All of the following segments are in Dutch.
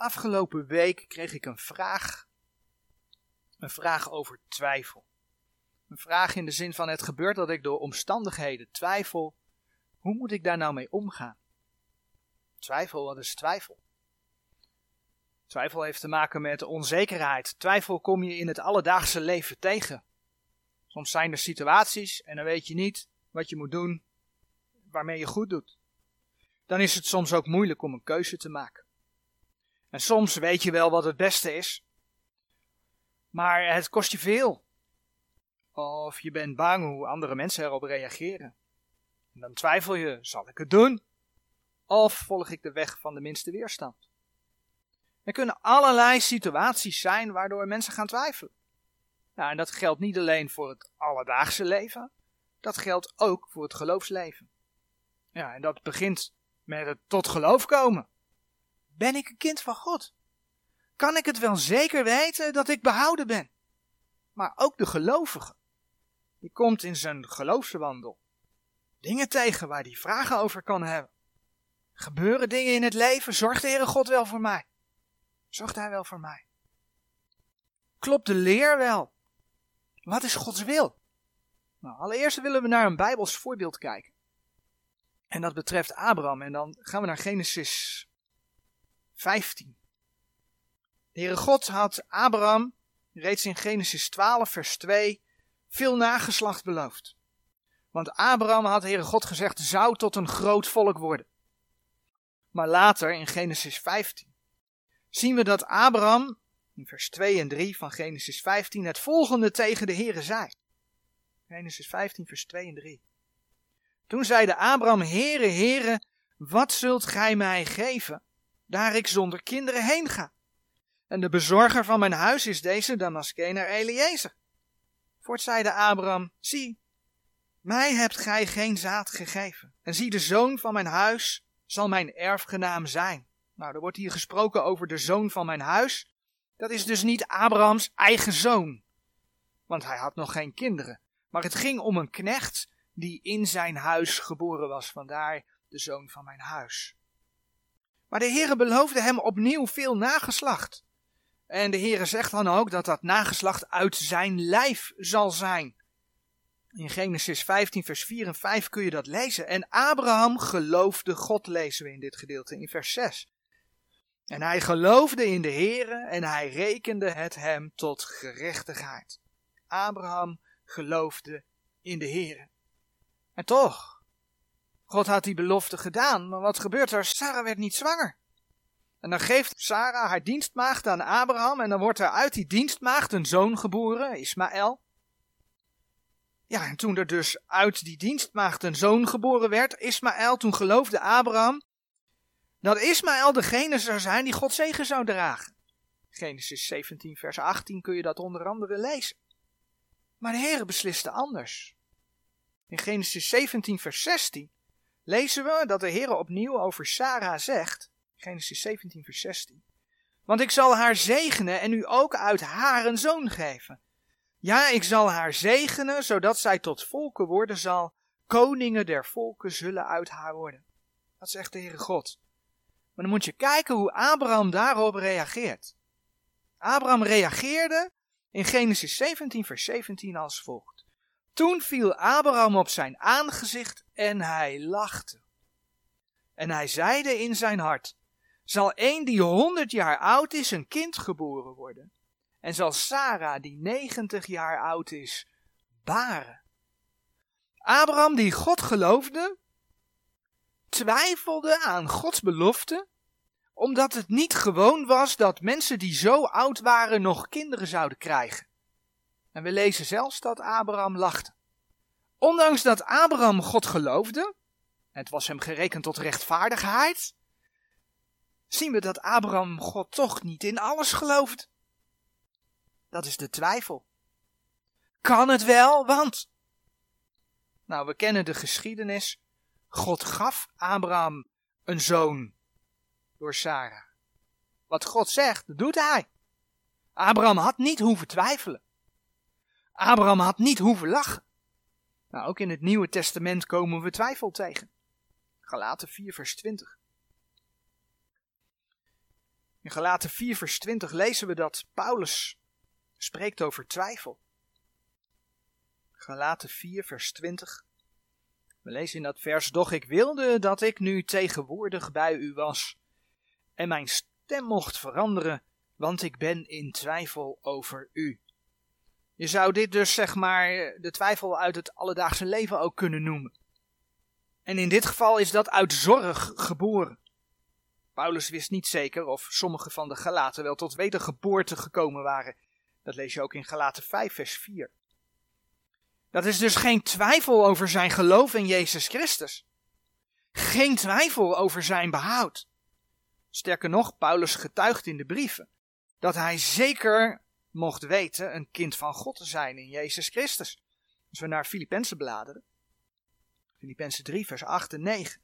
Afgelopen week kreeg ik een vraag. Een vraag over twijfel. Een vraag in de zin van het gebeurt dat ik door omstandigheden twijfel. Hoe moet ik daar nou mee omgaan? Twijfel, wat is twijfel? Twijfel heeft te maken met onzekerheid. Twijfel kom je in het alledaagse leven tegen. Soms zijn er situaties en dan weet je niet wat je moet doen waarmee je goed doet. Dan is het soms ook moeilijk om een keuze te maken. En soms weet je wel wat het beste is, maar het kost je veel. Of je bent bang hoe andere mensen erop reageren. En dan twijfel je, zal ik het doen? Of volg ik de weg van de minste weerstand? Er kunnen allerlei situaties zijn waardoor mensen gaan twijfelen. Nou, en dat geldt niet alleen voor het alledaagse leven, dat geldt ook voor het geloofsleven. Ja, en dat begint met het tot geloof komen. Ben ik een kind van God? Kan ik het wel zeker weten dat ik behouden ben? Maar ook de gelovige, die komt in zijn geloofswandel dingen tegen waar hij vragen over kan hebben. Gebeuren dingen in het leven? Zorgt de Heere God wel voor mij? Zorgt Hij wel voor mij? Klopt de leer wel? Wat is Gods wil? Nou, allereerst willen we naar een Bijbels voorbeeld kijken. En dat betreft Abraham. En dan gaan we naar Genesis 15. De Heere God had Abraham reeds in Genesis 12, vers 2 veel nageslacht beloofd. Want Abraham had de Heere God gezegd, zou tot een groot volk worden. Maar later, in Genesis 15, zien we dat Abraham, in vers 2 en 3 van Genesis 15, het volgende tegen de Heere zei. Genesis 15, vers 2 en 3. Toen zeide Abraham, Heere, Heere, wat zult gij mij geven, daar ik zonder kinderen heen ga? En de bezorger van mijn huis is deze Damaskener Eliezer. Voort zeide Abraham, zie, mij hebt gij geen zaad gegeven. En zie, de zoon van mijn huis zal mijn erfgenaam zijn. Nou, er wordt hier gesproken over de zoon van mijn huis. Dat is dus niet Abrahams eigen zoon. Want hij had nog geen kinderen. Maar het ging om een knecht die in zijn huis geboren was. Vandaar de zoon van mijn huis. Maar de Heere beloofde hem opnieuw veel nageslacht. En de Heere zegt dan ook dat dat nageslacht uit zijn lijf zal zijn. In Genesis 15, vers 4 en 5 kun je dat lezen. En Abraham geloofde God, lezen we in dit gedeelte, in vers 6. En hij geloofde in de Heere en hij rekende het hem tot gerechtigheid. Abraham geloofde in de Heere. En toch, God had die belofte gedaan, maar wat gebeurt er? Sarah werd niet zwanger. En dan geeft Sarah haar dienstmaagd aan Abraham en dan wordt er uit die dienstmaagd een zoon geboren, Ismaël. Ja, en toen er dus uit die dienstmaagd een zoon geboren werd, Ismaël, toen geloofde Abraham dat Ismaël degene zou zijn die God zegen zou dragen. Genesis 17, vers 18 kun je dat onder andere lezen. Maar de Heer besliste anders. In Genesis 17, vers 16 lezen we dat de Heer opnieuw over Sarah zegt, Genesis 17, vers 16, want ik zal haar zegenen en u ook uit haar een zoon geven. Ja, ik zal haar zegenen, zodat zij tot volken worden zal. Koningen der volken zullen uit haar worden. Dat zegt de Heere God. Maar dan moet je kijken hoe Abraham daarop reageert. Abraham reageerde in Genesis 17, vers 17 als volgt. Toen viel Abraham op zijn aangezicht en hij lachte. En hij zeide in zijn hart, zal een die honderd jaar oud is een kind geboren worden? En zal Sarah, die negentig jaar oud is, baren? Abraham, die God geloofde, twijfelde aan Gods belofte, omdat het niet gewoon was dat mensen die zo oud waren nog kinderen zouden krijgen. En we lezen zelfs dat Abraham lachte. Ondanks dat Abraham God geloofde, het was hem gerekend tot rechtvaardigheid, zien we dat Abraham God toch niet in alles gelooft. Dat is de twijfel. Kan het wel, want. Nou, we kennen de geschiedenis. God gaf Abraham een zoon door Sarah. Wat God zegt, doet hij. Abraham had niet hoeven twijfelen. Abraham had niet hoeven lachen. Nou, ook in het Nieuwe Testament komen we twijfel tegen. Galaten 4, vers 20. In Galaten 4 vers 20 lezen we dat Paulus spreekt over twijfel. Galaten 4 vers 20. We lezen in dat vers, doch ik wilde dat ik nu tegenwoordig bij u was en mijn stem mocht veranderen, want ik ben in twijfel over u. Je zou dit dus zeg maar de twijfel uit het alledaagse leven ook kunnen noemen. En in dit geval is dat uit zorg geboren. Paulus wist niet zeker of sommige van de Galaten wel tot wedergeboorte gekomen waren. Dat lees je ook in Galaten 5, vers 4. Dat is dus geen twijfel over zijn geloof in Jezus Christus. Geen twijfel over zijn behoud. Sterker nog, Paulus getuigt in de brieven dat hij zeker mocht weten een kind van God te zijn in Jezus Christus. Als we naar Filippenzen bladeren, Filippenzen 3, vers 8 en 9.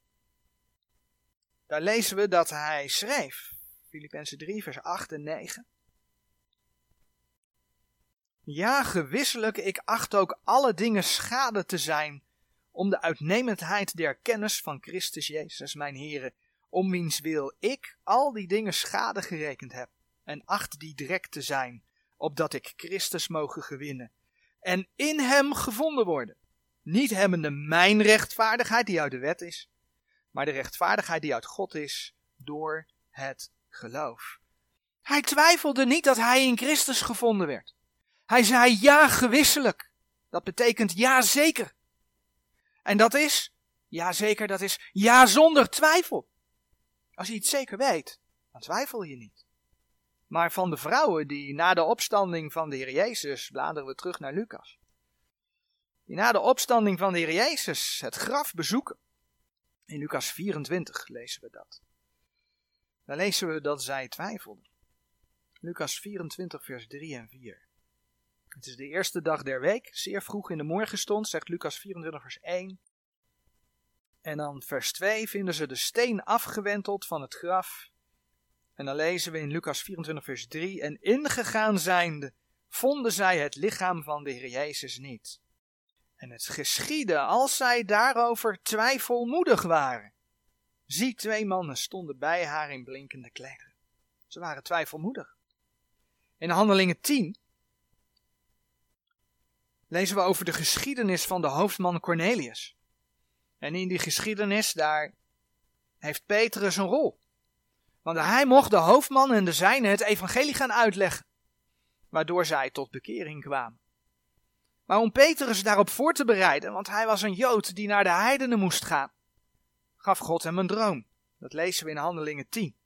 Daar lezen we dat hij schreef, Filippenzen 3, vers 8 en 9. Ja, gewisselijk, ik acht ook alle dingen schade te zijn, om de uitnemendheid der kennis van Christus Jezus, mijn Heere, om wiens wil ik al die dingen schade gerekend heb, en acht die direct te zijn, opdat ik Christus mogen gewinnen, en in hem gevonden worden. Niet hebbende mijn rechtvaardigheid die uit de wet is, maar de rechtvaardigheid die uit God is door het geloof. Hij twijfelde niet dat hij in Christus gevonden werd. Hij zei ja gewisselijk. Dat betekent ja zeker. En dat is, ja zeker, dat is ja zonder twijfel. Als je iets zeker weet, dan twijfel je niet. Maar van de vrouwen die na de opstanding van de Heer Jezus, bladeren we terug naar Lucas, die na de opstanding van de Heer Jezus het graf bezoeken. In Lucas 24 lezen we dat. Daar lezen we dat zij twijfelden. Lucas 24, vers 3 en 4. Het is de eerste dag der week, zeer vroeg in de morgenstond, zegt Lucas 24, vers 1. En dan vers 2 vinden ze de steen afgewenteld van het graf. En dan lezen we in Lucas 24, vers 3. En ingegaan zijnde, vonden zij het lichaam van de Heer Jezus niet. En het geschiedde als zij daarover twijfelmoedig waren. Zie, twee mannen stonden bij haar in blinkende klederen. Ze waren twijfelmoedig. In Handelingen 10 lezen we over de geschiedenis van de hoofdman Cornelius. En in die geschiedenis, daar heeft Petrus een rol. Want hij mocht de hoofdman en de zijnen het evangelie gaan uitleggen, waardoor zij tot bekering kwamen. Maar om Petrus daarop voor te bereiden, want hij was een Jood die naar de heidenen moest gaan, gaf God hem een droom. Dat lezen we in Handelingen 10.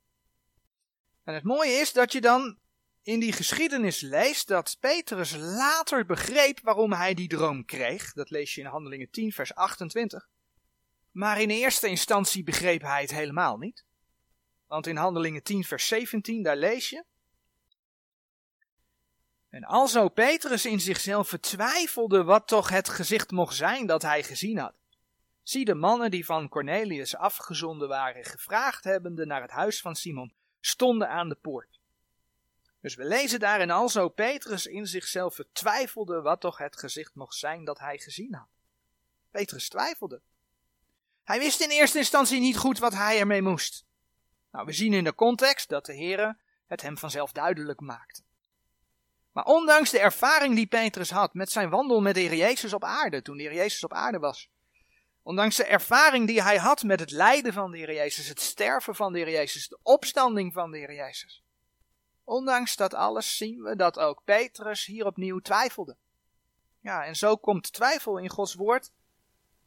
En het mooie is dat je dan in die geschiedenis leest dat Petrus later begreep waarom hij die droom kreeg. Dat lees je in Handelingen 10, vers 28. Maar in eerste instantie begreep hij het helemaal niet. Want in Handelingen 10, vers 17, daar lees je. En alzo Petrus in zichzelf twijfelde wat toch het gezicht mocht zijn dat hij gezien had. Zie de mannen die van Cornelius afgezonden waren, gevraagd hebbende naar het huis van Simon, stonden aan de poort. Dus we lezen daar en alzo Petrus in zichzelf twijfelde wat toch het gezicht mocht zijn dat hij gezien had. Petrus twijfelde. Hij wist in eerste instantie niet goed wat hij ermee moest. Nou, we zien in de context dat de Heere het hem vanzelf duidelijk maakte. Maar ondanks de ervaring die Petrus had met zijn wandel met de Heer Jezus op aarde, toen de Heer Jezus op aarde was, ondanks de ervaring die hij had met het lijden van de Heer Jezus, het sterven van de Heer Jezus, de opstanding van de Heer Jezus, ondanks dat alles zien we dat ook Petrus hier opnieuw twijfelde. Ja, en zo komt twijfel in Gods woord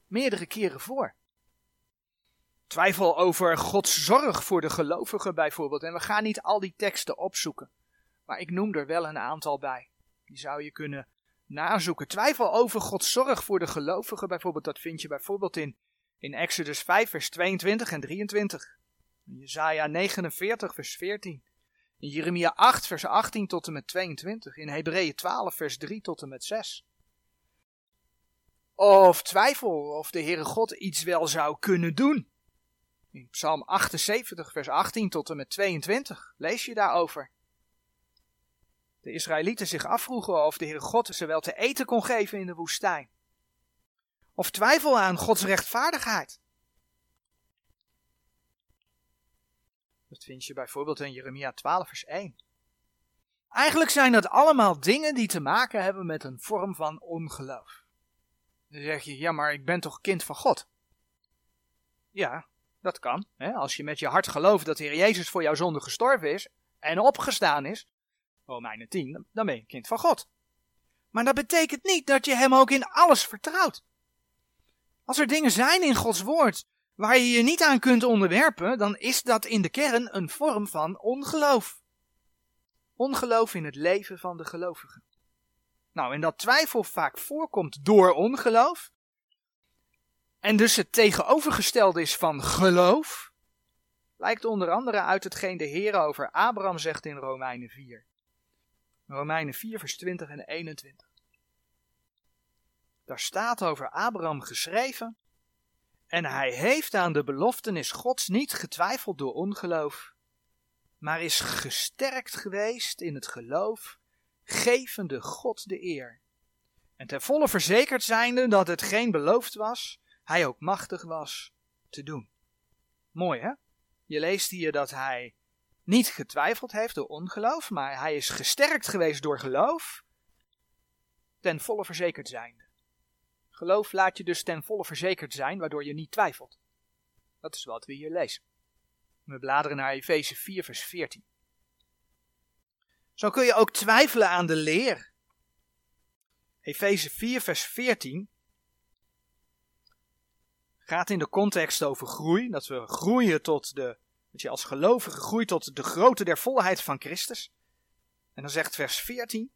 meerdere keren voor. Twijfel over Gods zorg voor de gelovigen bijvoorbeeld. En we gaan niet al die teksten opzoeken. Maar ik noem er wel een aantal bij. Die zou je kunnen nazoeken. Twijfel over Gods zorg voor de gelovigen bijvoorbeeld. Dat vind je bijvoorbeeld in, in Exodus 5 vers 22 en 23. In Jezaja 49 vers 14. In Jeremia 8 vers 18 tot en met 22. In Hebreeën 12 vers 3 tot en met 6. Of twijfel of de Heere God iets wel zou kunnen doen. In Psalm 78, vers 18 tot en met 22 lees je daarover. De Israëlieten zich afvroegen of de Heer God ze wel te eten kon geven in de woestijn. Of twijfel aan Gods rechtvaardigheid. Dat vind je bijvoorbeeld in Jeremia 12, vers 1. Eigenlijk zijn dat allemaal dingen die te maken hebben met een vorm van ongeloof. Dan zeg je, ja, maar ik ben toch kind van God? Ja, dat kan. Hè? Als je met je hart gelooft dat Heer Jezus voor jouw zonde gestorven is en opgestaan is, Romeinen 10, dan ben je kind van God. Maar dat betekent niet dat je hem ook in alles vertrouwt. Als er dingen zijn in Gods woord waar je je niet aan kunt onderwerpen, dan is dat in de kern een vorm van ongeloof. Ongeloof in het leven van de gelovige. Nou, en dat twijfel vaak voorkomt door ongeloof, en dus het tegenovergestelde is van geloof, lijkt onder andere uit hetgeen de Heer over Abraham zegt in Romeinen 4. Romeinen 4, vers 20 en 21. Daar staat over Abraham geschreven. En hij heeft aan de beloftenis Gods niet getwijfeld door ongeloof, maar is gesterkt geweest in het geloof, gevende God de eer. En ten volle verzekerd zijnde dat het geen beloofd was, hij ook machtig was te doen. Mooi hè? Je leest hier dat hij niet getwijfeld heeft door ongeloof, maar hij is gesterkt geweest door geloof, ten volle verzekerd zijnde. Geloof laat je dus ten volle verzekerd zijn, waardoor je niet twijfelt. Dat is wat we hier lezen. We bladeren naar Efeze 4, vers 14. Zo kun je ook twijfelen aan de leer. Efeze 4, vers 14 gaat in de context over groei. Dat we groeien tot de, dat je als gelovige groeit tot de grootte der volheid van Christus. En dan zegt vers 14.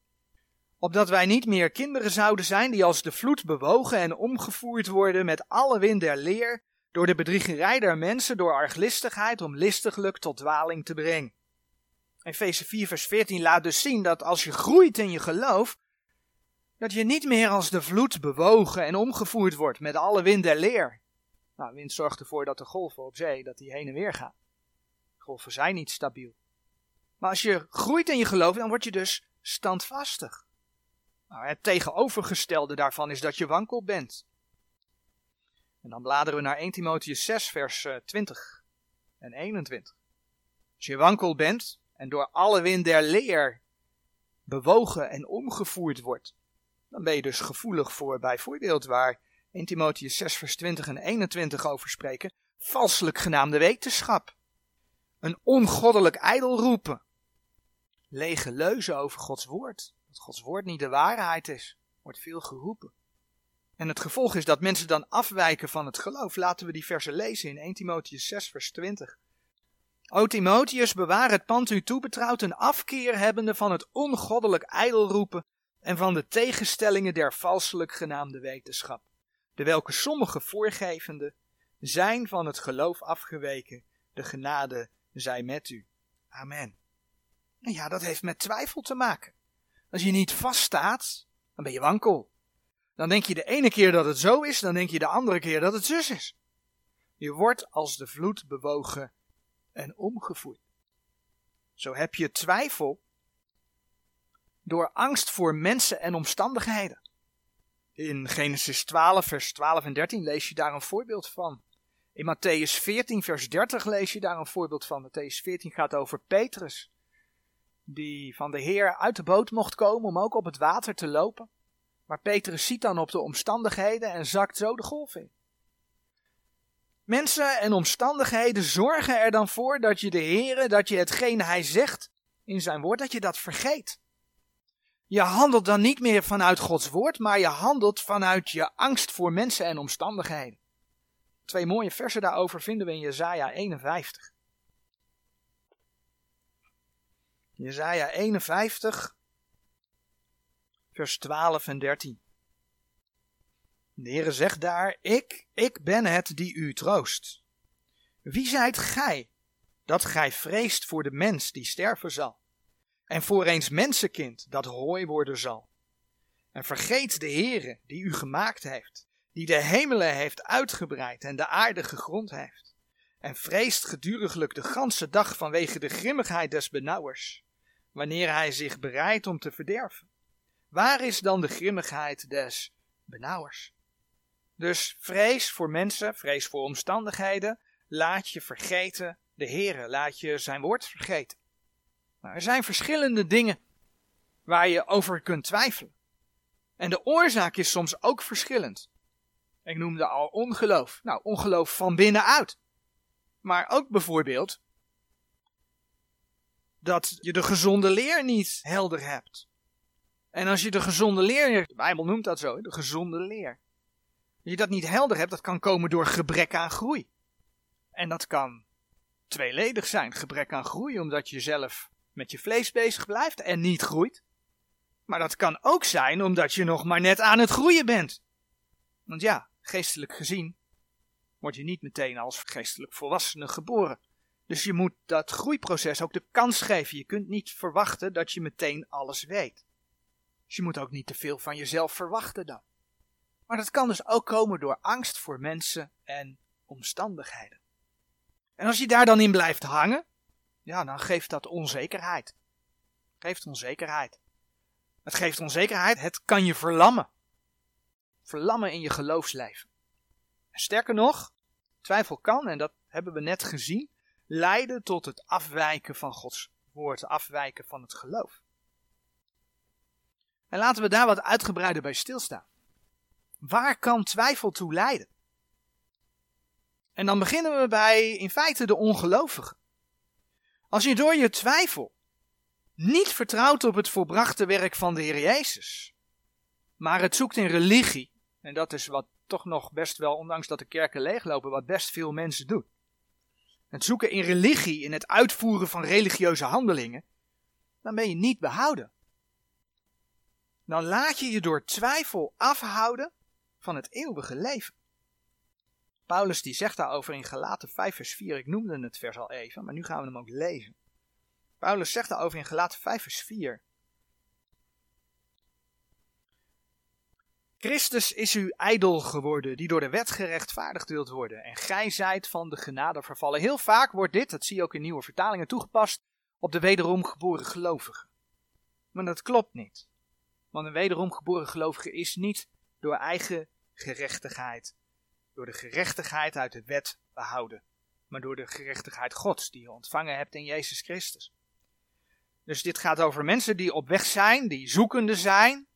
Opdat wij niet meer kinderen zouden zijn die als de vloed bewogen en omgevoerd worden met alle wind der leer, door de bedriegerij der mensen, door arglistigheid, om listiglijk tot dwaling te brengen. Efeze 4 vers 14 laat dus zien dat als je groeit in je geloof, dat je niet meer als de vloed bewogen en omgevoerd wordt met alle wind der leer. Nou, wind zorgt ervoor dat de golven op zee, dat die heen en weer gaan. Golven zijn niet stabiel. Maar als je groeit in je geloof, dan word je dus standvastig. Nou, het tegenovergestelde daarvan is dat je wankel bent. En dan bladeren we naar 1 Timotheus 6, vers 20 eh, en 21. Als je wankel bent en door alle wind der leer bewogen en omgevoerd wordt, dan ben je dus gevoelig voor bijvoorbeeld waar 1 Timotheus 6 vers 20 en 21 over spreken, valselijk genaamde wetenschap. Een ongoddelijk ijdel roepen. Lege leuzen over Gods woord. Dat Gods woord niet de waarheid is, wordt veel geroepen. En het gevolg is dat mensen dan afwijken van het geloof. Laten we die versen lezen in 1 Timotheus 6 vers 20. O Timotheus, bewaar het pand u toebetrouwd een afkeer hebbende van het ongoddelijk ijdel roepen en van de tegenstellingen der valselijk genaamde wetenschap de welke sommige voorgevende zijn van het geloof afgeweken. De genade zij met u. Amen. Nou ja, dat heeft met twijfel te maken. Als je niet vaststaat, dan ben je wankel. Dan denk je de ene keer dat het zo is, dan denk je de andere keer dat het zus is. Je wordt als de vloed bewogen en omgevoerd. Zo heb je twijfel door angst voor mensen en omstandigheden. In Genesis 12, vers 12 en 13 lees je daar een voorbeeld van. In Matthäus 14, vers 30 lees je daar een voorbeeld van. Matthäus 14 gaat over Petrus, die van de Heer uit de boot mocht komen om ook op het water te lopen. Maar Petrus ziet dan op de omstandigheden en zakt zo de golf in. Mensen en omstandigheden zorgen er dan voor dat je de Heer, dat je hetgeen Hij zegt in zijn woord, dat je dat vergeet. Je handelt dan niet meer vanuit Gods woord, maar je handelt vanuit je angst voor mensen en omstandigheden. Twee mooie versen daarover vinden we in Jesaja 51. Jesaja 51, vers 12 en 13. De Heere zegt daar, ik, ik ben het die u troost. Wie zijt gij, dat gij vreest voor de mens die sterven zal? En voor eens mensenkind dat hooi worden zal. En vergeet de Heere die u gemaakt heeft, die de hemelen heeft uitgebreid en de aarde gegrond heeft. En vreest geduriglijk de ganse dag vanwege de grimmigheid des benauwers, wanneer hij zich bereidt om te verderven. Waar is dan de grimmigheid des benauwers? Dus vrees voor mensen, vrees voor omstandigheden, laat je vergeten de Heere, laat je zijn woord vergeten. Er zijn verschillende dingen waar je over kunt twijfelen. En de oorzaak is soms ook verschillend. Ik noemde al ongeloof. Nou, ongeloof van binnenuit. Maar ook bijvoorbeeld dat je de gezonde leer niet helder hebt. En als je de gezonde leer, de Bijbel noemt dat zo, de gezonde leer. Als je dat niet helder hebt, dat kan komen door gebrek aan groei. En dat kan tweeledig zijn, gebrek aan groei, omdat je zelf met je vlees bezig blijft en niet groeit. Maar dat kan ook zijn omdat je nog maar net aan het groeien bent. Want ja, geestelijk gezien word je niet meteen als geestelijk volwassene geboren. Dus je moet dat groeiproces ook de kans geven. Je kunt niet verwachten dat je meteen alles weet. Dus je moet ook niet te veel van jezelf verwachten dan. Maar dat kan dus ook komen door angst voor mensen en omstandigheden. En als je daar dan in blijft hangen, ja, dan geeft dat onzekerheid. Geeft onzekerheid. Het geeft onzekerheid, het kan je verlammen. Verlammen in je geloofsleven. En sterker nog, twijfel kan, en dat hebben we net gezien, leiden tot het afwijken van Gods woord, afwijken van het geloof. En laten we daar wat uitgebreider bij stilstaan. Waar kan twijfel toe leiden? En dan beginnen we bij in feite de ongelovigen. Als je door je twijfel niet vertrouwt op het volbrachte werk van de Heer Jezus, maar het zoekt in religie, en dat is wat toch nog best wel, ondanks dat de kerken leeglopen, wat best veel mensen doen. Het zoeken in religie, in het uitvoeren van religieuze handelingen, dan ben je niet behouden. Dan laat je je door twijfel afhouden van het eeuwige leven. Paulus die zegt daarover in Galaten 5 vers 4, ik noemde het vers al even, maar nu gaan we hem ook lezen. Paulus zegt daarover in Galaten 5 vers 4. Christus is uw ijdel geworden, die door de wet gerechtvaardigd wilt worden, en gij zijt van de genade vervallen. Heel vaak wordt dit, dat zie je ook in nieuwe vertalingen, toegepast op de wederom geboren gelovigen. Maar dat klopt niet. Want een wederom geboren gelovige is niet door eigen gerechtigheid, door de gerechtigheid uit de wet behouden, maar door de gerechtigheid Gods die je ontvangen hebt in Jezus Christus. Dus dit gaat over mensen die op weg zijn, die zoekende zijn,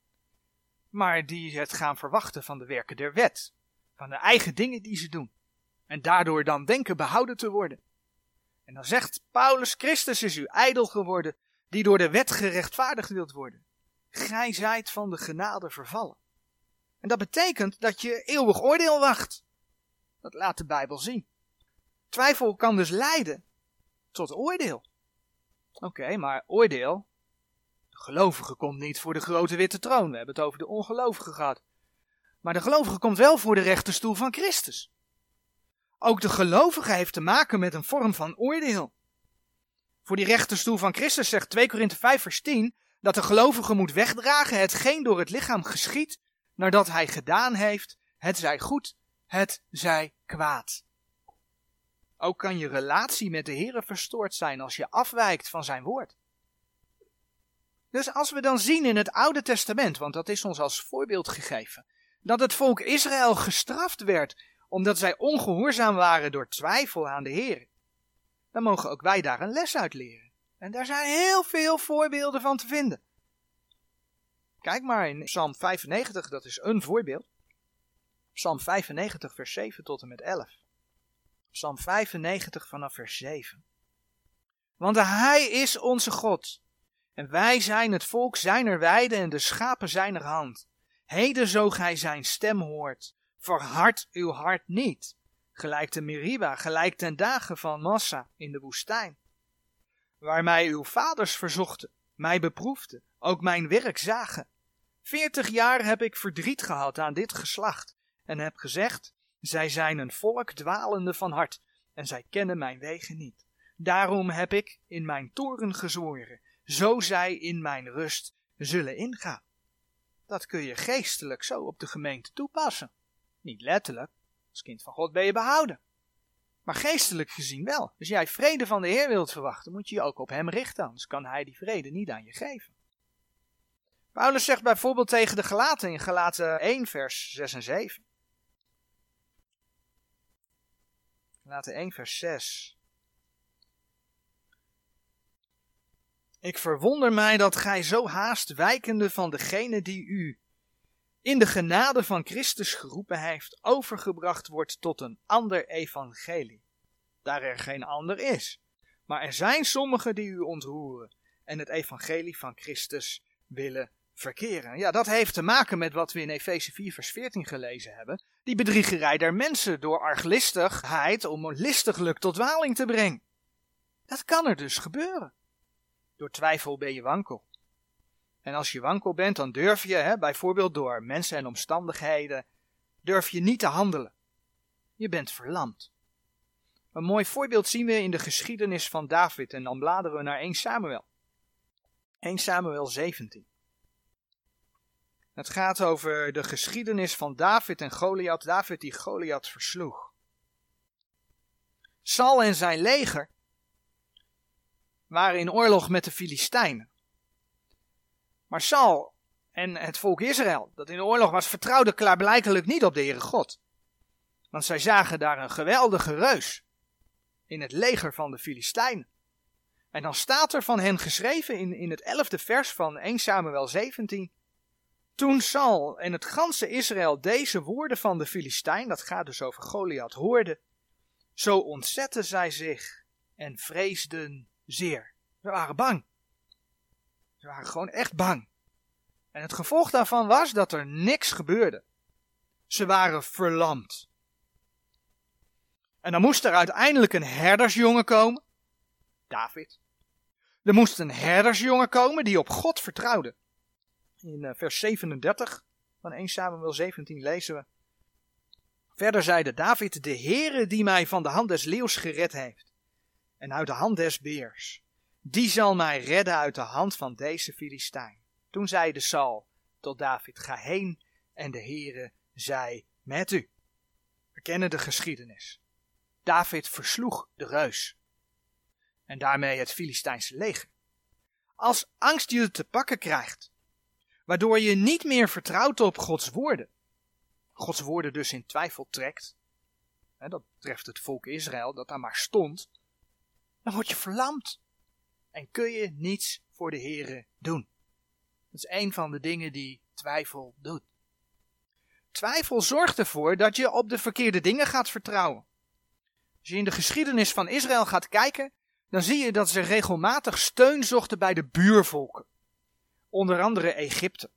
maar die het gaan verwachten van de werken der wet, van de eigen dingen die ze doen. En daardoor dan denken behouden te worden. En dan zegt Paulus, Christus is uw ijdel geworden, die door de wet gerechtvaardigd wilt worden. Gij zijt van de genade vervallen. En dat betekent dat je eeuwig oordeel wacht. Dat laat de Bijbel zien. Twijfel kan dus leiden tot oordeel. Oké, maar oordeel. De gelovige komt niet voor de grote witte troon. We hebben het over de ongelovige gehad. Maar de gelovige komt wel voor de rechterstoel van Christus. Ook de gelovige heeft te maken met een vorm van oordeel. Voor die rechterstoel van Christus zegt 2 Korinthe 5 vers 10 dat de gelovige moet wegdragen hetgeen door het lichaam geschiet, nadat hij gedaan heeft, het zij goed, het zij kwaad. Ook kan je relatie met de Heer verstoord zijn als je afwijkt van zijn woord. Dus als we dan zien in het Oude Testament, want dat is ons als voorbeeld gegeven, dat het volk Israël gestraft werd omdat zij ongehoorzaam waren door twijfel aan de Heer, dan mogen ook wij daar een les uit leren. En daar zijn heel veel voorbeelden van te vinden. Kijk maar in Psalm 95, dat is een voorbeeld. Psalm 95, vers 7 tot en met 11. Psalm 95 vanaf vers 7. Want hij is onze God. En wij zijn het volk zijner weide en de schapen zijner hand. Heden zo gij zijn stem hoort, verhard uw hart niet. Gelijk de Meriba, gelijk ten dagen van Massa in de woestijn. Waar mij uw vaders verzochten, mij beproefden, ook mijn werk zagen. Veertig jaar heb ik verdriet gehad aan dit geslacht en heb gezegd, zij zijn een volk dwalende van hart, en zij kennen mijn wegen niet. Daarom heb ik in mijn toren gezworen, zo zij in mijn rust zullen ingaan. Dat kun je geestelijk zo op de gemeente toepassen. Niet letterlijk, als kind van God ben je behouden. Maar geestelijk gezien wel. Als jij vrede van de Heer wilt verwachten, moet je je ook op Hem richten, anders kan Hij die vrede niet aan je geven. Paulus zegt bijvoorbeeld tegen de Galaten in Galaten 1 vers 6 en 7. Gelaten 1, vers 6. Ik verwonder mij dat gij zo haast wijkende van degene die u in de genade van Christus geroepen heeft, overgebracht wordt tot een ander evangelie. Daar er geen ander is. Maar er zijn sommigen die u ontroeren en het evangelie van Christus willen verkeren. Ja, dat heeft te maken met wat we in Efeze 4 vers 14 gelezen hebben. Die bedriegerij der mensen door arglistigheid om listiglijk tot waling te brengen. Dat kan er dus gebeuren. Door twijfel ben je wankel. En als je wankel bent, dan durf je, hè, bijvoorbeeld door mensen en omstandigheden, durf je niet te handelen. Je bent verlamd. Een mooi voorbeeld zien we in de geschiedenis van David en dan bladeren we naar 1 Samuel. 1 Samuel 17. Het gaat over de geschiedenis van David en Goliath. David die Goliath versloeg. Sal en zijn leger waren in oorlog met de Filistijnen. Maar Sal en het volk Israël, dat in oorlog was, vertrouwde klaarblijkelijk niet op de Heere God. Want zij zagen daar een geweldige reus in het leger van de Filistijnen. En dan staat er van hen geschreven in, in het elfde vers van 1 Samuel 17. Toen Sal en het ganse Israël deze woorden van de Filistijn, dat gaat dus over Goliath, hoorden, zo ontzetten zij zich en vreesden zeer. Ze waren bang. Ze waren gewoon echt bang. En het gevolg daarvan was dat er niks gebeurde. Ze waren verlamd. En dan moest er uiteindelijk een herdersjongen komen, David. Er moest een herdersjongen komen die op God vertrouwde. In eh, vers 37 van 1 Samuel 17 lezen we. Verder zeide David, de Heere die mij van de hand des leeuws gered heeft en uit de hand des beers, die zal mij redden uit de hand van deze Filistijn. Toen zeide Saul tot David, ga heen en de Heere zij met u. We kennen de geschiedenis. David versloeg de reus. En daarmee het Filistijnse leger. Als angst je te pakken krijgt, waardoor je niet meer vertrouwt op Gods woorden, Gods woorden dus in twijfel trekt, dat betreft het volk Israël dat daar maar stond, dan word je verlamd en kun je niets voor de Here doen. Dat is een van de dingen die twijfel doet. Twijfel zorgt ervoor dat je op de verkeerde dingen gaat vertrouwen. Als je in de geschiedenis van Israël gaat kijken, dan zie je dat ze regelmatig steun zochten bij de buurvolken. Onder andere Egypte.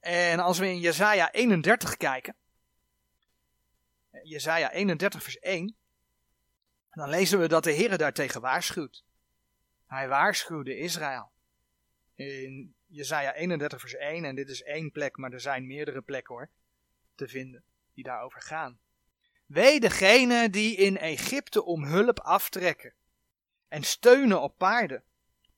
En als we in Jesaja 31 kijken, Jesaja 31 vers 1, dan lezen we dat de Heer daartegen waarschuwt. Hij waarschuwde Israël. In Jesaja 31 vers 1, en dit is één plek, maar er zijn meerdere plekken hoor, te vinden die daarover gaan. Wee degene die in Egypte om hulp aftrekken en steunen op paarden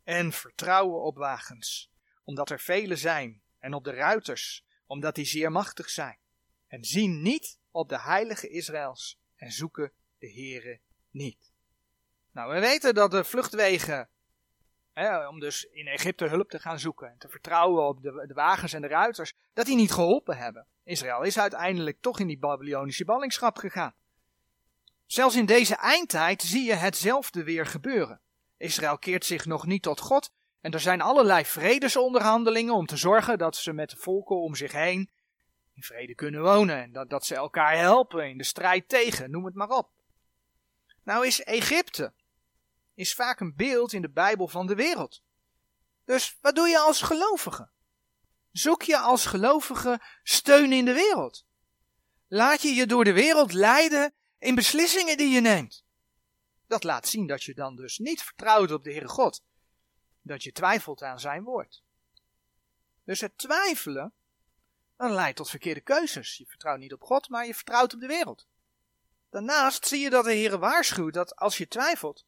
en vertrouwen op wagens, omdat er vele zijn, en op de ruiters, omdat die zeer machtig zijn, en zien niet op de heilige Israëls en zoeken de Heere niet. Nou, we weten dat de vluchtwegen, hè, om dus in Egypte hulp te gaan zoeken en te vertrouwen op de, de wagens en de ruiters, dat die niet geholpen hebben. Israël is uiteindelijk toch in die Babylonische ballingschap gegaan. Zelfs in deze eindtijd zie je hetzelfde weer gebeuren. Israël keert zich nog niet tot God en er zijn allerlei vredesonderhandelingen om te zorgen dat ze met de volken om zich heen in vrede kunnen wonen en dat, dat ze elkaar helpen in de strijd tegen, noem het maar op. Nou is Egypte is vaak een beeld in de Bijbel van de wereld. Dus wat doe je als gelovige? Zoek je als gelovige steun in de wereld? Laat je je door de wereld leiden in beslissingen die je neemt? Dat laat zien dat je dan dus niet vertrouwt op de Heere God. Dat je twijfelt aan zijn woord. Dus het twijfelen, dan leidt tot verkeerde keuzes. Je vertrouwt niet op God, maar je vertrouwt op de wereld. Daarnaast zie je dat de Heer waarschuwt dat als je twijfelt,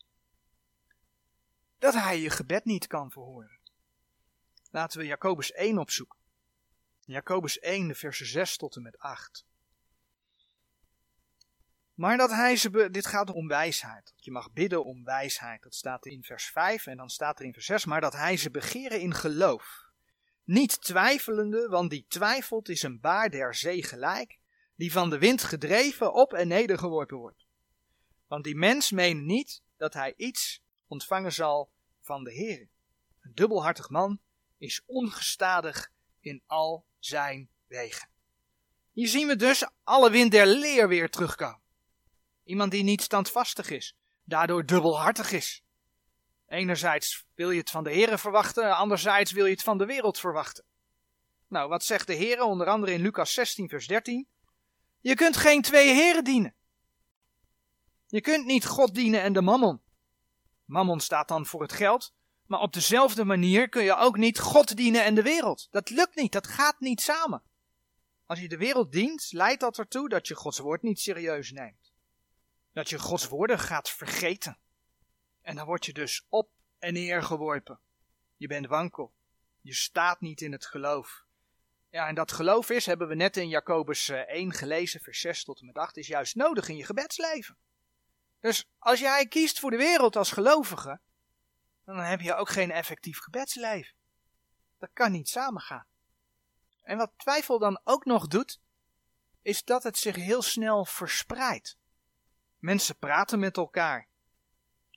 dat hij je gebed niet kan verhoren. Laten we Jacobus 1 opzoeken. Jacobus 1, de versen 6 tot en met 8. Maar dat hij ze, dit gaat om wijsheid. Je mag bidden om wijsheid. Dat staat in vers 5 en dan staat er in vers 6. Maar dat hij ze begeren in geloof. Niet twijfelende, want die twijfelt is een baar der zee gelijk die van de wind gedreven op en neder geworpen wordt. Want die mens meent niet dat hij iets ontvangen zal van de Heer. Een dubbelhartig man is ongestadig in al zijn wegen. Hier zien we dus alle wind der leer weer terugkomen. Iemand die niet standvastig is, daardoor dubbelhartig is. Enerzijds wil je het van de Heer verwachten, anderzijds wil je het van de wereld verwachten. Nou, wat zegt de Heer onder andere in Lucas 16, vers 13? Je kunt geen twee heren dienen. Je kunt niet God dienen en de mammon. Mammon staat dan voor het geld, maar op dezelfde manier kun je ook niet God dienen en de wereld. Dat lukt niet, dat gaat niet samen. Als je de wereld dient, leidt dat ertoe dat je Gods woord niet serieus neemt. Dat je Gods woorden gaat vergeten. En dan word je dus op en neer geworpen. Je bent wankel. Je staat niet in het geloof. Ja, en dat geloof is, hebben we net in Jacobus 1 eh, gelezen, vers 6 tot en met 8, is juist nodig in je gebedsleven. Dus als jij kiest voor de wereld als gelovige, dan heb je ook geen effectief gebedsleven. Dat kan niet samengaan. En wat twijfel dan ook nog doet, is dat het zich heel snel verspreidt. Mensen praten met elkaar.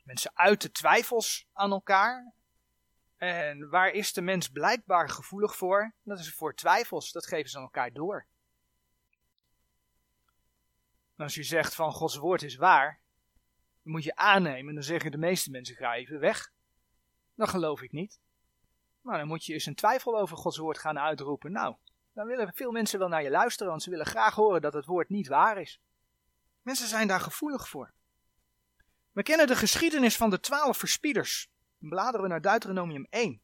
Mensen uiten twijfels aan elkaar. En waar is de mens blijkbaar gevoelig voor? Dat is voor twijfels. Dat geven ze aan elkaar door. als je zegt van Gods woord is waar, dan moet je aannemen. Dan zeggen de meeste mensen ga even weg. Dat geloof ik niet. Maar dan moet je eens een twijfel over Gods woord gaan uitroepen. Nou, dan willen veel mensen wel naar je luisteren, want ze willen graag horen dat het woord niet waar is. Mensen zijn daar gevoelig voor. We kennen de geschiedenis van de twaalf verspieders. Bladeren we naar Deuteronomium 1.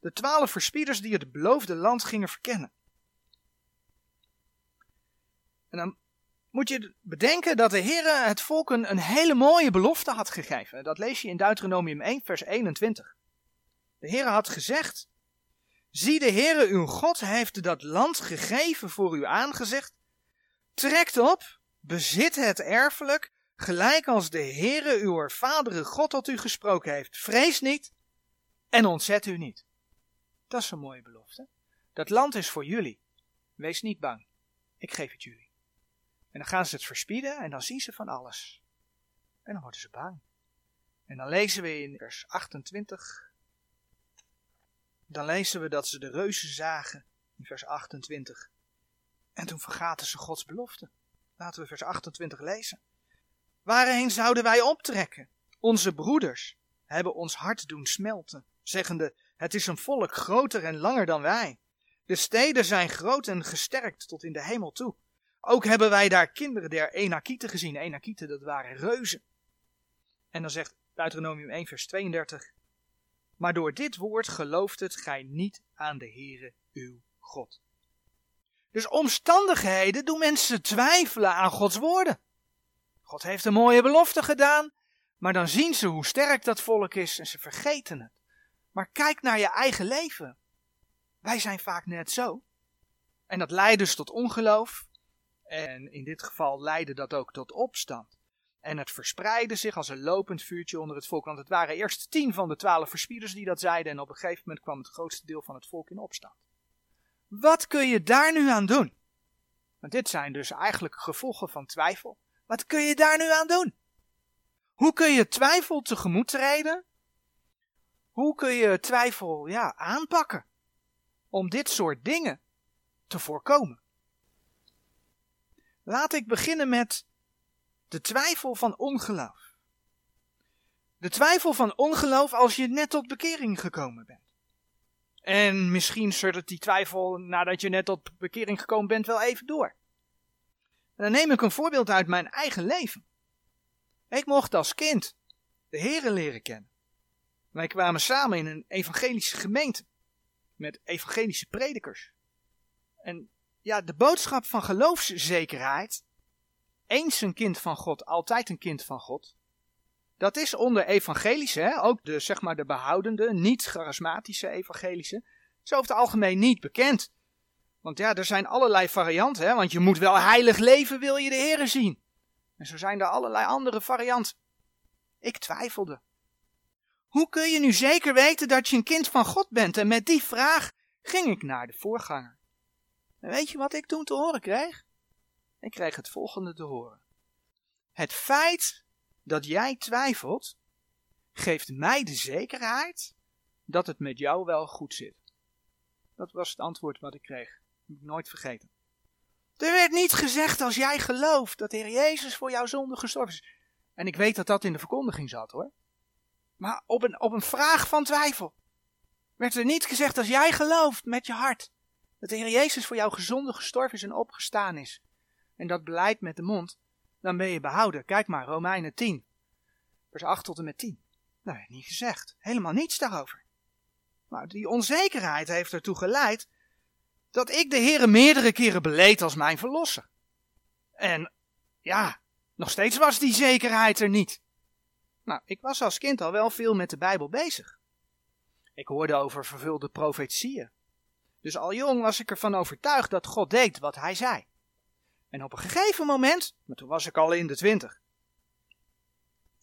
De twaalf verspieders die het beloofde land gingen verkennen. En dan moet je bedenken dat de Heer het volk een, hele mooie belofte had gegeven. Dat lees je in Deuteronomium 1, vers 21. De Heer had gezegd: Zie, de Heere uw God heeft dat land gegeven voor u aangezegd. Trekt op, bezit het erfelijk, gelijk als de Heere uw vadere God tot u gesproken heeft. Vrees niet en ontzet u niet. Dat is een mooie belofte. Dat land is voor jullie. Wees niet bang. Ik geef het jullie. En dan gaan ze het verspieden en dan zien ze van alles. En dan worden ze bang. En dan lezen we in vers 28 dan lezen we dat ze de reuzen zagen in vers 28. En toen vergaten ze Gods belofte. Laten we vers 28 lezen. Waarheen zouden wij optrekken? Onze broeders hebben ons hart doen smelten, zeggende: Het is een volk groter en langer dan wij. De steden zijn groot en gesterkt tot in de hemel toe. Ook hebben wij daar kinderen der Enakieten gezien. Enakieten, dat waren reuzen. En dan zegt Deuteronomium 1, vers 32. Maar door dit woord gelooft het gij niet aan de Heere uw God. Dus omstandigheden doen mensen twijfelen aan Gods woorden. God heeft een mooie belofte gedaan, maar dan zien ze hoe sterk dat volk is en ze vergeten het. Maar kijk naar je eigen leven. Wij zijn vaak net zo. En dat leidt dus tot ongeloof. En in dit geval leidde dat ook tot opstand. En het verspreidde zich als een lopend vuurtje onder het volk. Want het waren eerst tien van de twaalf verspieders die dat zeiden. En op een gegeven moment kwam het grootste deel van het volk in opstand. Wat kun je daar nu aan doen? Want dit zijn dus eigenlijk gevolgen van twijfel. Wat kun je daar nu aan doen? Hoe kun je twijfel tegemoet treden? Hoe kun je twijfel ja, aanpakken? Om dit soort dingen te voorkomen. Laat ik beginnen met de twijfel van ongeloof. De twijfel van ongeloof als je net tot bekering gekomen bent. En misschien suddert die twijfel nadat je net tot bekering gekomen bent wel even door. Dan neem ik een voorbeeld uit mijn eigen leven. Ik mocht als kind de Heeren leren kennen. Wij kwamen samen in een evangelische gemeente met evangelische predikers. En ja, de boodschap van geloofszekerheid eens een kind van God, altijd een kind van God. Dat is onder evangelische, hè, ook de, zeg maar de behoudende, niet charismatische evangelische, is over het algemeen niet bekend. Want ja, er zijn allerlei varianten, hè, want je moet wel heilig leven, wil je de Heer zien. En zo zijn er allerlei andere varianten. Ik twijfelde. Hoe kun je nu zeker weten dat je een kind van God bent? En met die vraag ging ik naar de voorganger. En weet je wat ik toen te horen kreeg? Ik kreeg het volgende te horen. Het feit dat jij twijfelt, geeft mij de zekerheid dat het met jou wel goed zit. Dat was het antwoord wat ik kreeg. Nooit vergeten. Er werd niet gezegd als jij gelooft dat de Heer Jezus voor jouw zonde gestorven is. En ik weet dat dat in de verkondiging zat hoor. Maar op een, op een vraag van twijfel werd er niet gezegd als jij gelooft met je hart dat de Heer Jezus voor jouw gezonde gestorven is en opgestaan is. En dat beleidt met de mond, dan ben je behouden. Kijk maar, Romeinen 10, vers 8 tot en met 10. Dat werd niet gezegd. Helemaal niets daarover. Maar die onzekerheid heeft ertoe geleid dat ik de Heer meerdere keren beleed als mijn verlosser. En ja, nog steeds was die zekerheid er niet. Nou, ik was als kind al wel veel met de Bijbel bezig. Ik hoorde over vervulde profetieën. Dus al jong was ik ervan overtuigd dat God deed wat hij zei. En op een gegeven moment, maar toen was ik al in de twintig,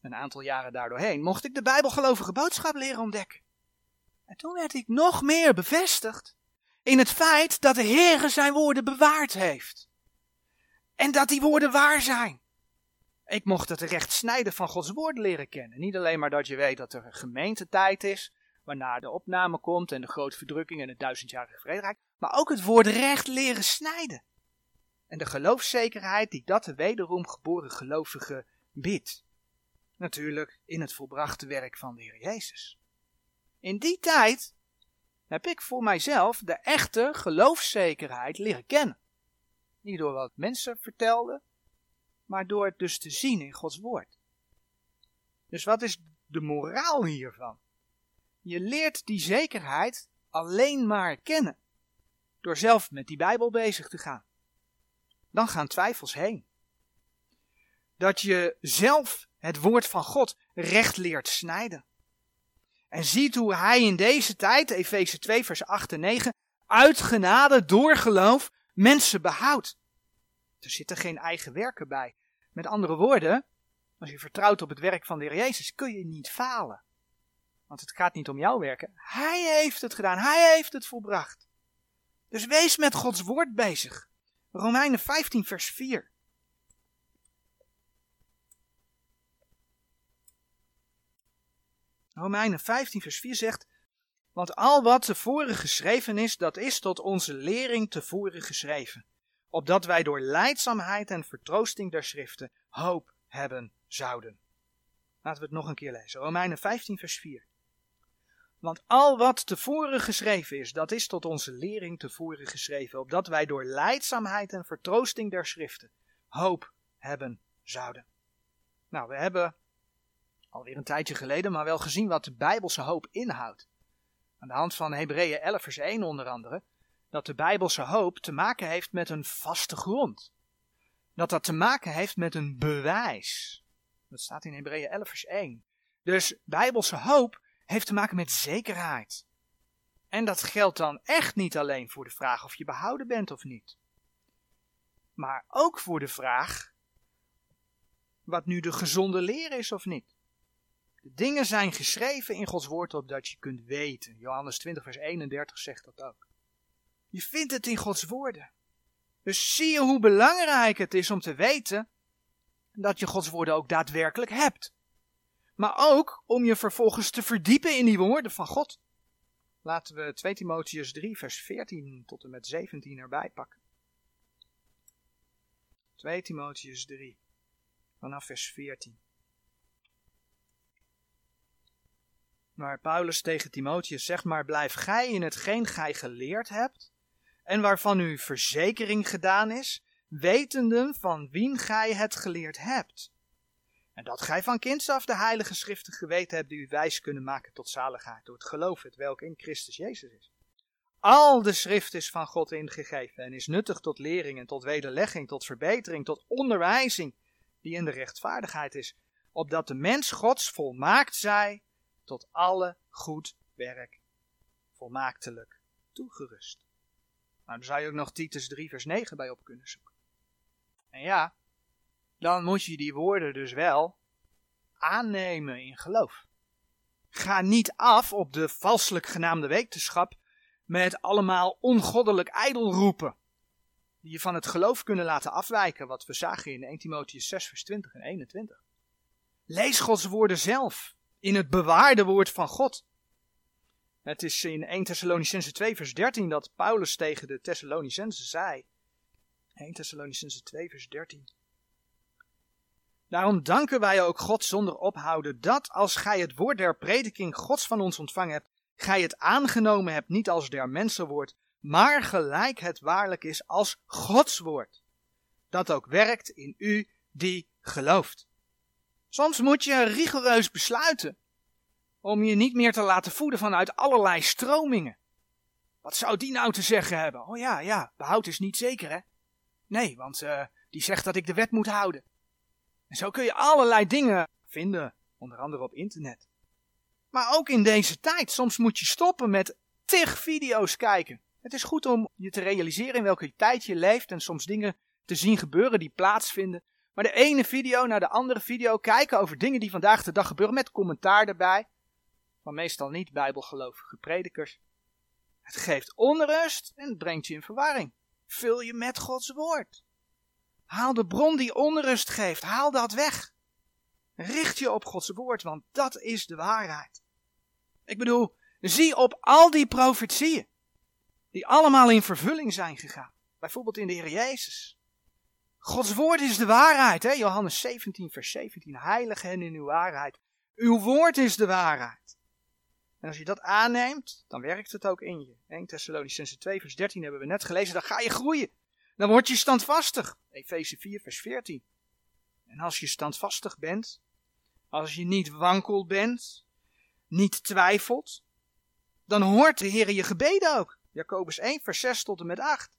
een aantal jaren daardoorheen, mocht ik de bijbelgelovige boodschap leren ontdekken. En toen werd ik nog meer bevestigd in het feit dat de Heere zijn woorden bewaard heeft. En dat die woorden waar zijn. Ik mocht het recht snijden van Gods woord leren kennen. Niet alleen maar dat je weet dat er een gemeentetijd is, waarna de opname komt en de grote verdrukking en het duizendjarige vrederijk, maar ook het woord recht leren snijden. En de geloofszekerheid die dat de wederom geboren gelovige biedt. Natuurlijk in het volbrachte werk van de Heer Jezus. In die tijd heb ik voor mijzelf de echte geloofszekerheid leren kennen. Niet door wat mensen vertelden, maar door het dus te zien in Gods woord. Dus wat is de moraal hiervan? Je leert die zekerheid alleen maar kennen door zelf met die Bijbel bezig te gaan. Dan gaan twijfels heen. Dat je zelf het woord van God recht leert snijden. En ziet hoe hij in deze tijd, Efeze 2 vers 8 en 9, uit genade door geloof mensen behoudt. Er zitten geen eigen werken bij. Met andere woorden, als je vertrouwt op het werk van de Heer Jezus, kun je niet falen. Want het gaat niet om jouw werken. Hij heeft het gedaan. Hij heeft het volbracht. Dus wees met Gods woord bezig. Romeinen 15 vers 4. Romeinen 15 vers 4 zegt, want al wat tevoren geschreven is, dat is tot onze lering tevoren geschreven, opdat wij door leidzaamheid en vertroosting der schriften hoop hebben zouden. Laten we het nog een keer lezen. Romeinen 15 vers 4. Want al wat tevoren geschreven is, dat is tot onze lering tevoren geschreven, opdat wij door leidzaamheid en vertroosting der schriften hoop hebben zouden. Nou, we hebben alweer een tijdje geleden, maar wel gezien wat de Bijbelse hoop inhoudt. Aan de hand van Hebreeën 11 vers 1 onder andere, dat de Bijbelse hoop te maken heeft met een vaste grond. Dat dat te maken heeft met een bewijs. Dat staat in Hebreeën 11 vers 1. Dus Bijbelse hoop heeft te maken met zekerheid. En dat geldt dan echt niet alleen voor de vraag of je behouden bent of niet. Maar ook voor de vraag wat nu de gezonde leer is of niet. De dingen zijn geschreven in Gods woord opdat je kunt weten. Johannes 20 vers 31 zegt dat ook. Je vindt het in Gods woorden. Dus zie je hoe belangrijk het is om te weten dat je Gods woorden ook daadwerkelijk hebt. Maar ook om je vervolgens te verdiepen in die woorden van God. Laten we 2 Timotheus 3 vers 14 tot en met 17 erbij pakken. 2 Timotheus 3 vanaf vers 14. Maar Paulus tegen Timotheus zegt maar blijf gij in hetgeen gij geleerd hebt en waarvan uw verzekering gedaan is, wetende van wien gij het geleerd hebt. En dat gij van kinds af de heilige schriften geweten hebt die u wijs kunnen maken tot zaligheid door het geloof het welk in Christus Jezus is. Al de schrift is van God ingegeven en is nuttig tot lering en tot wederlegging, tot verbetering, tot onderwijzing, die in de rechtvaardigheid is, opdat de mens Gods volmaakt zij, tot alle goed werk, volmaaktelijk toegerust. Nou, daar zou je ook nog Titus 3 vers 9 bij op kunnen zoeken. En ja, dan moet je die woorden dus wel aannemen in geloof. Ga niet af op de valselijk genaamde wetenschap met allemaal ongoddelijk ijdelroepen, die je van het geloof kunnen laten afwijken, wat we zagen in 1 Timotheus 6 vers 20 en 21. Lees Gods woorden zelf in het bewaarde woord van God. Het is in 1 Thessalonicense 2 vers 13 dat Paulus tegen de Thessalonicense zei. 1 Thessalonicense 2 vers 13. Daarom danken wij ook God zonder ophouden dat als gij het woord der prediking Gods van ons ontvangen hebt, gij het aangenomen hebt niet als der mensenwoord, maar gelijk het waarlijk is als Gods woord, dat ook werkt in u die gelooft. Soms moet je rigoureus besluiten om je niet meer te laten voeden vanuit allerlei stromingen. Wat zou die nou te zeggen hebben? Oh ja, ja, behoud is niet zeker hè? Nee, want uh, die zegt dat ik de wet moet houden. En zo kun je allerlei dingen vinden, onder andere op internet. Maar ook in deze tijd, soms moet je stoppen met tig video's kijken. Het is goed om je te realiseren in welke tijd je leeft en soms dingen te zien gebeuren die plaatsvinden. Maar de ene video naar de andere video kijken over dingen die vandaag de dag gebeuren met commentaar erbij. Van meestal niet bijbelgelovige predikers. Het geeft onrust en het brengt je in verwarring. Vul je met Gods woord. Haal de bron die onrust geeft, haal dat weg. Richt je op Gods woord, want dat is de waarheid. Ik bedoel, zie op al die profetieën, die allemaal in vervulling zijn gegaan. Bijvoorbeeld in de Heer Jezus. Gods woord is de waarheid, hè? Johannes 17, vers 17. Heilig hen in uw waarheid. Uw woord is de waarheid. En als je dat aanneemt, dan werkt het ook in je. 1 Thessalonicense 2, vers 13 hebben we net gelezen. Dan ga je groeien. Dan word je standvastig. Efeze 4, vers 14. En als je standvastig bent, als je niet wankel bent, niet twijfelt, dan hoort de Heer je gebeden ook. Jacobus 1, vers 6 tot en met 8.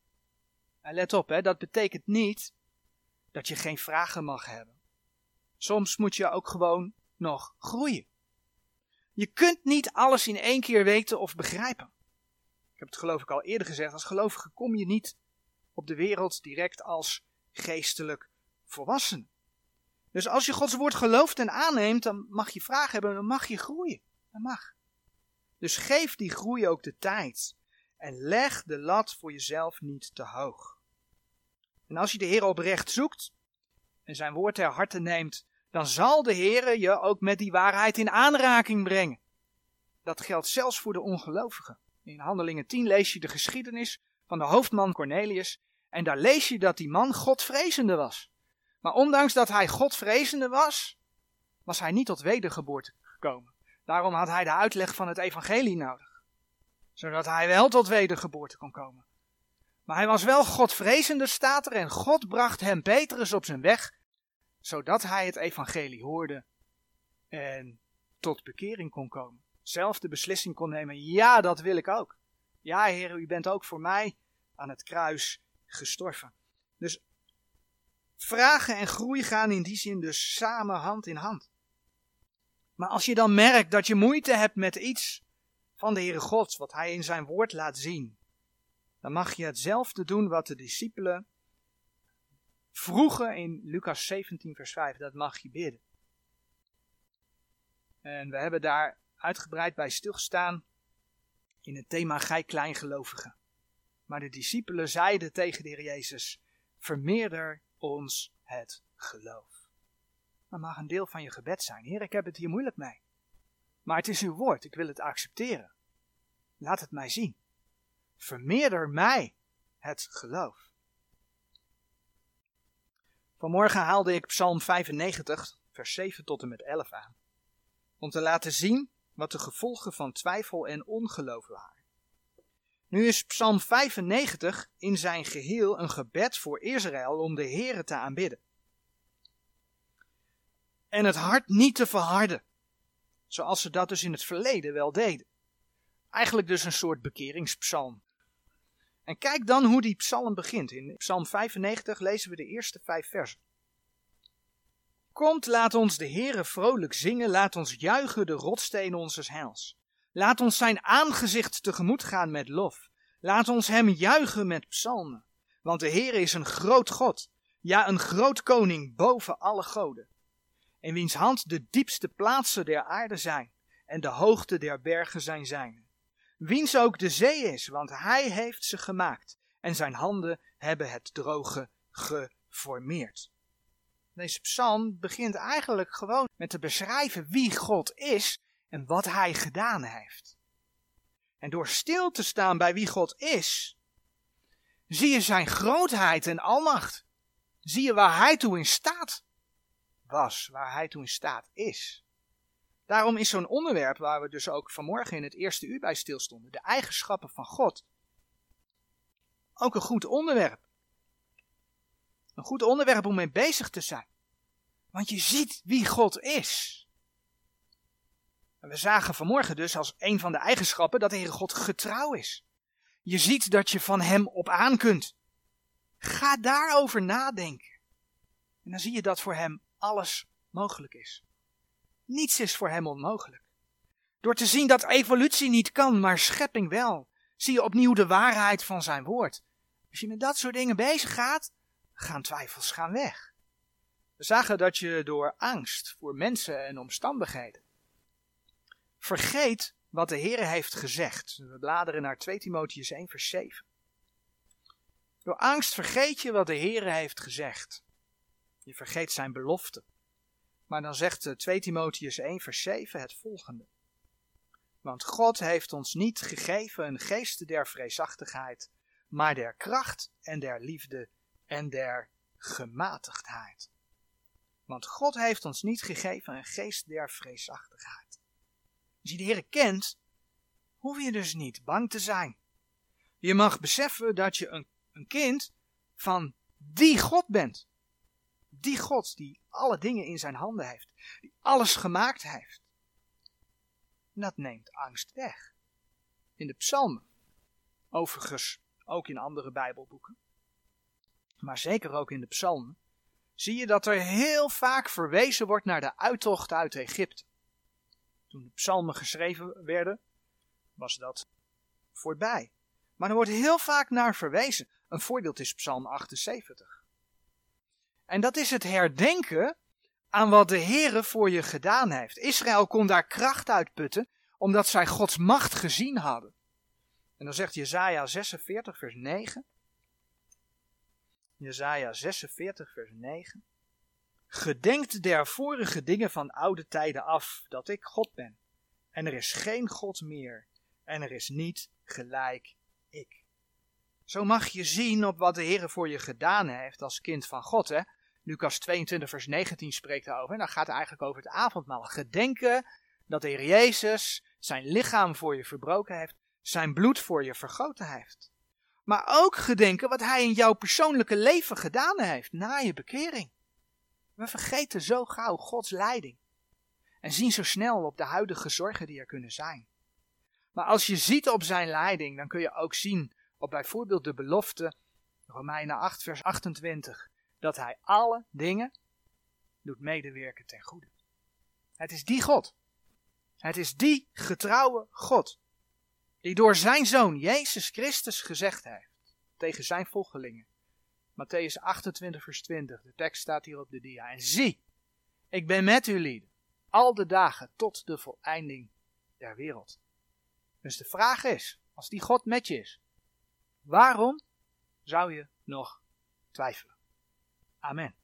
En let op, hè, dat betekent niet dat je geen vragen mag hebben. Soms moet je ook gewoon nog groeien. Je kunt niet alles in één keer weten of begrijpen. Ik heb het geloof ik al eerder gezegd, als gelovige kom je niet op de wereld direct als geestelijk volwassen. Dus als je Gods woord gelooft en aanneemt, dan mag je vragen hebben, dan mag je groeien. Dat mag. Dus geef die groei ook de tijd. En leg de lat voor jezelf niet te hoog. En als je de Heer oprecht zoekt en zijn woord ter harte neemt, dan zal de Heer je ook met die waarheid in aanraking brengen. Dat geldt zelfs voor de ongelovigen. In Handelingen 10 lees je de geschiedenis van de hoofdman Cornelius en daar lees je dat die man Godvrezende was. Maar ondanks dat hij Godvrezende was, was hij niet tot wedergeboorte gekomen. Daarom had hij de uitleg van het evangelie nodig. Zodat hij wel tot wedergeboorte kon komen. Maar hij was wel Godvrezende, staat er, en God bracht hem Petrus op zijn weg, zodat hij het evangelie hoorde en tot bekering kon komen. Zelf de beslissing kon nemen, ja, dat wil ik ook. Ja, Heer, u bent ook voor mij aan het kruis gestorven. Dus vragen en groei gaan in die zin dus samen hand in hand. Maar als je dan merkt dat je moeite hebt met iets van de Heere God, wat Hij in zijn woord laat zien, dan mag je hetzelfde doen wat de discipelen vroegen in Lucas 17, vers 5. Dat mag je bidden. En we hebben daar uitgebreid bij stilgestaan in het thema Gij kleingelovigen. Maar de discipelen zeiden tegen de Heer Jezus, vermeerder ons het geloof. Dat mag een deel van je gebed zijn. Heer, ik heb het hier moeilijk mee. Maar het is uw woord, ik wil het accepteren. Laat het mij zien. Vermeerder mij het geloof. Vanmorgen haalde ik Psalm 95, vers 7 tot en met 11 aan. Om te laten zien wat de gevolgen van twijfel en ongeloof waren. Nu is Psalm 95 in zijn geheel een gebed voor Israël om de Here te aanbidden. En het hart niet te verharden, zoals ze dat dus in het verleden wel deden. Eigenlijk dus een soort bekeringspsalm. En kijk dan hoe die psalm begint. In Psalm 95 lezen we de eerste vijf versen. Komt, laat ons de Heere vrolijk zingen, laat ons juichen de rotsteen onze heils. Laat ons zijn aangezicht tegemoet gaan met lof. Laat ons hem juichen met psalmen. Want de Heer is een groot God, ja een groot koning boven alle goden. In wiens hand de diepste plaatsen der aarde zijn en de hoogte der bergen zijn zijn. Wiens ook de zee is, want hij heeft ze gemaakt en zijn handen hebben het droge geformeerd. Deze psalm begint eigenlijk gewoon met te beschrijven wie God is en wat hij gedaan heeft. En door stil te staan bij wie God is, zie je zijn grootheid en almacht. Zie je waar hij toe in staat was, waar hij toe in staat is. Daarom is zo'n onderwerp waar we dus ook vanmorgen in het eerste uur bij stilstonden, de eigenschappen van God, ook een goed onderwerp. Een goed onderwerp om mee bezig te zijn. Want je ziet wie God is. We zagen vanmorgen dus als een van de eigenschappen dat de Heere God getrouw is. Je ziet dat je van Hem op aan kunt. Ga daarover nadenken. En dan zie je dat voor Hem alles mogelijk is. Niets is voor Hem onmogelijk. Door te zien dat evolutie niet kan, maar schepping wel, zie je opnieuw de waarheid van Zijn woord. Als je met dat soort dingen bezig gaat, gaan twijfels gaan weg. We zagen dat je door angst voor mensen en omstandigheden vergeet wat de Heer heeft gezegd. We bladeren naar 2 Timotheus 1 vers 7. Door angst vergeet je wat de Heer heeft gezegd. Je vergeet zijn belofte. Maar dan zegt 2 Timotheus 1 vers 7 het volgende. Want God heeft ons niet gegeven een geest der vreesachtigheid, maar der kracht en der liefde en der gematigdheid. Want God heeft ons niet gegeven een geest der vreesachtigheid. Als je de Heer kent, hoef je dus niet bang te zijn. Je mag beseffen dat je een, een kind van die God bent. Die God die alle dingen in zijn handen heeft, die alles gemaakt heeft. dat neemt angst weg. In de psalmen, overigens ook in andere Bijbelboeken, maar zeker ook in de psalmen, zie je dat er heel vaak verwezen wordt naar de uittocht uit Egypte. Toen de psalmen geschreven werden, was dat voorbij. Maar er wordt heel vaak naar verwezen. Een voorbeeld is Psalm 78. En dat is het herdenken aan wat de Heere voor je gedaan heeft. Israël kon daar kracht uitputten, omdat zij Gods macht gezien hadden. En dan zegt Jezaja 46 vers 9. Jezaja 46 vers 9. Gedenkt der vorige dingen van oude tijden af, dat ik God ben. En er is geen God meer. En er is niet gelijk ik. Zo mag je zien op wat de Heer voor je gedaan heeft als kind van God. Hè? Lucas 22 vers 19 spreekt daarover. En dan gaat het eigenlijk over het avondmaal. Gedenken dat de Heer Jezus zijn lichaam voor je verbroken heeft. Zijn bloed voor je vergoten heeft. Maar ook gedenken wat hij in jouw persoonlijke leven gedaan heeft na je bekering. We vergeten zo gauw Gods leiding. En zien zo snel op de huidige zorgen die er kunnen zijn. Maar als je ziet op zijn leiding, dan kun je ook zien op bijvoorbeeld de belofte, Romeinen 8, vers 28, dat hij alle dingen doet medewerken ten goede. Het is die God. Het is die getrouwe God. Die door zijn zoon Jezus Christus gezegd heeft tegen zijn volgelingen. Matthäus 28, vers 20. De tekst staat hier op de dia. En zie, ik ben met lieden, al de dagen tot de voleinding der wereld. Dus de vraag is, als die God met je is, waarom zou je nog twijfelen? Amen.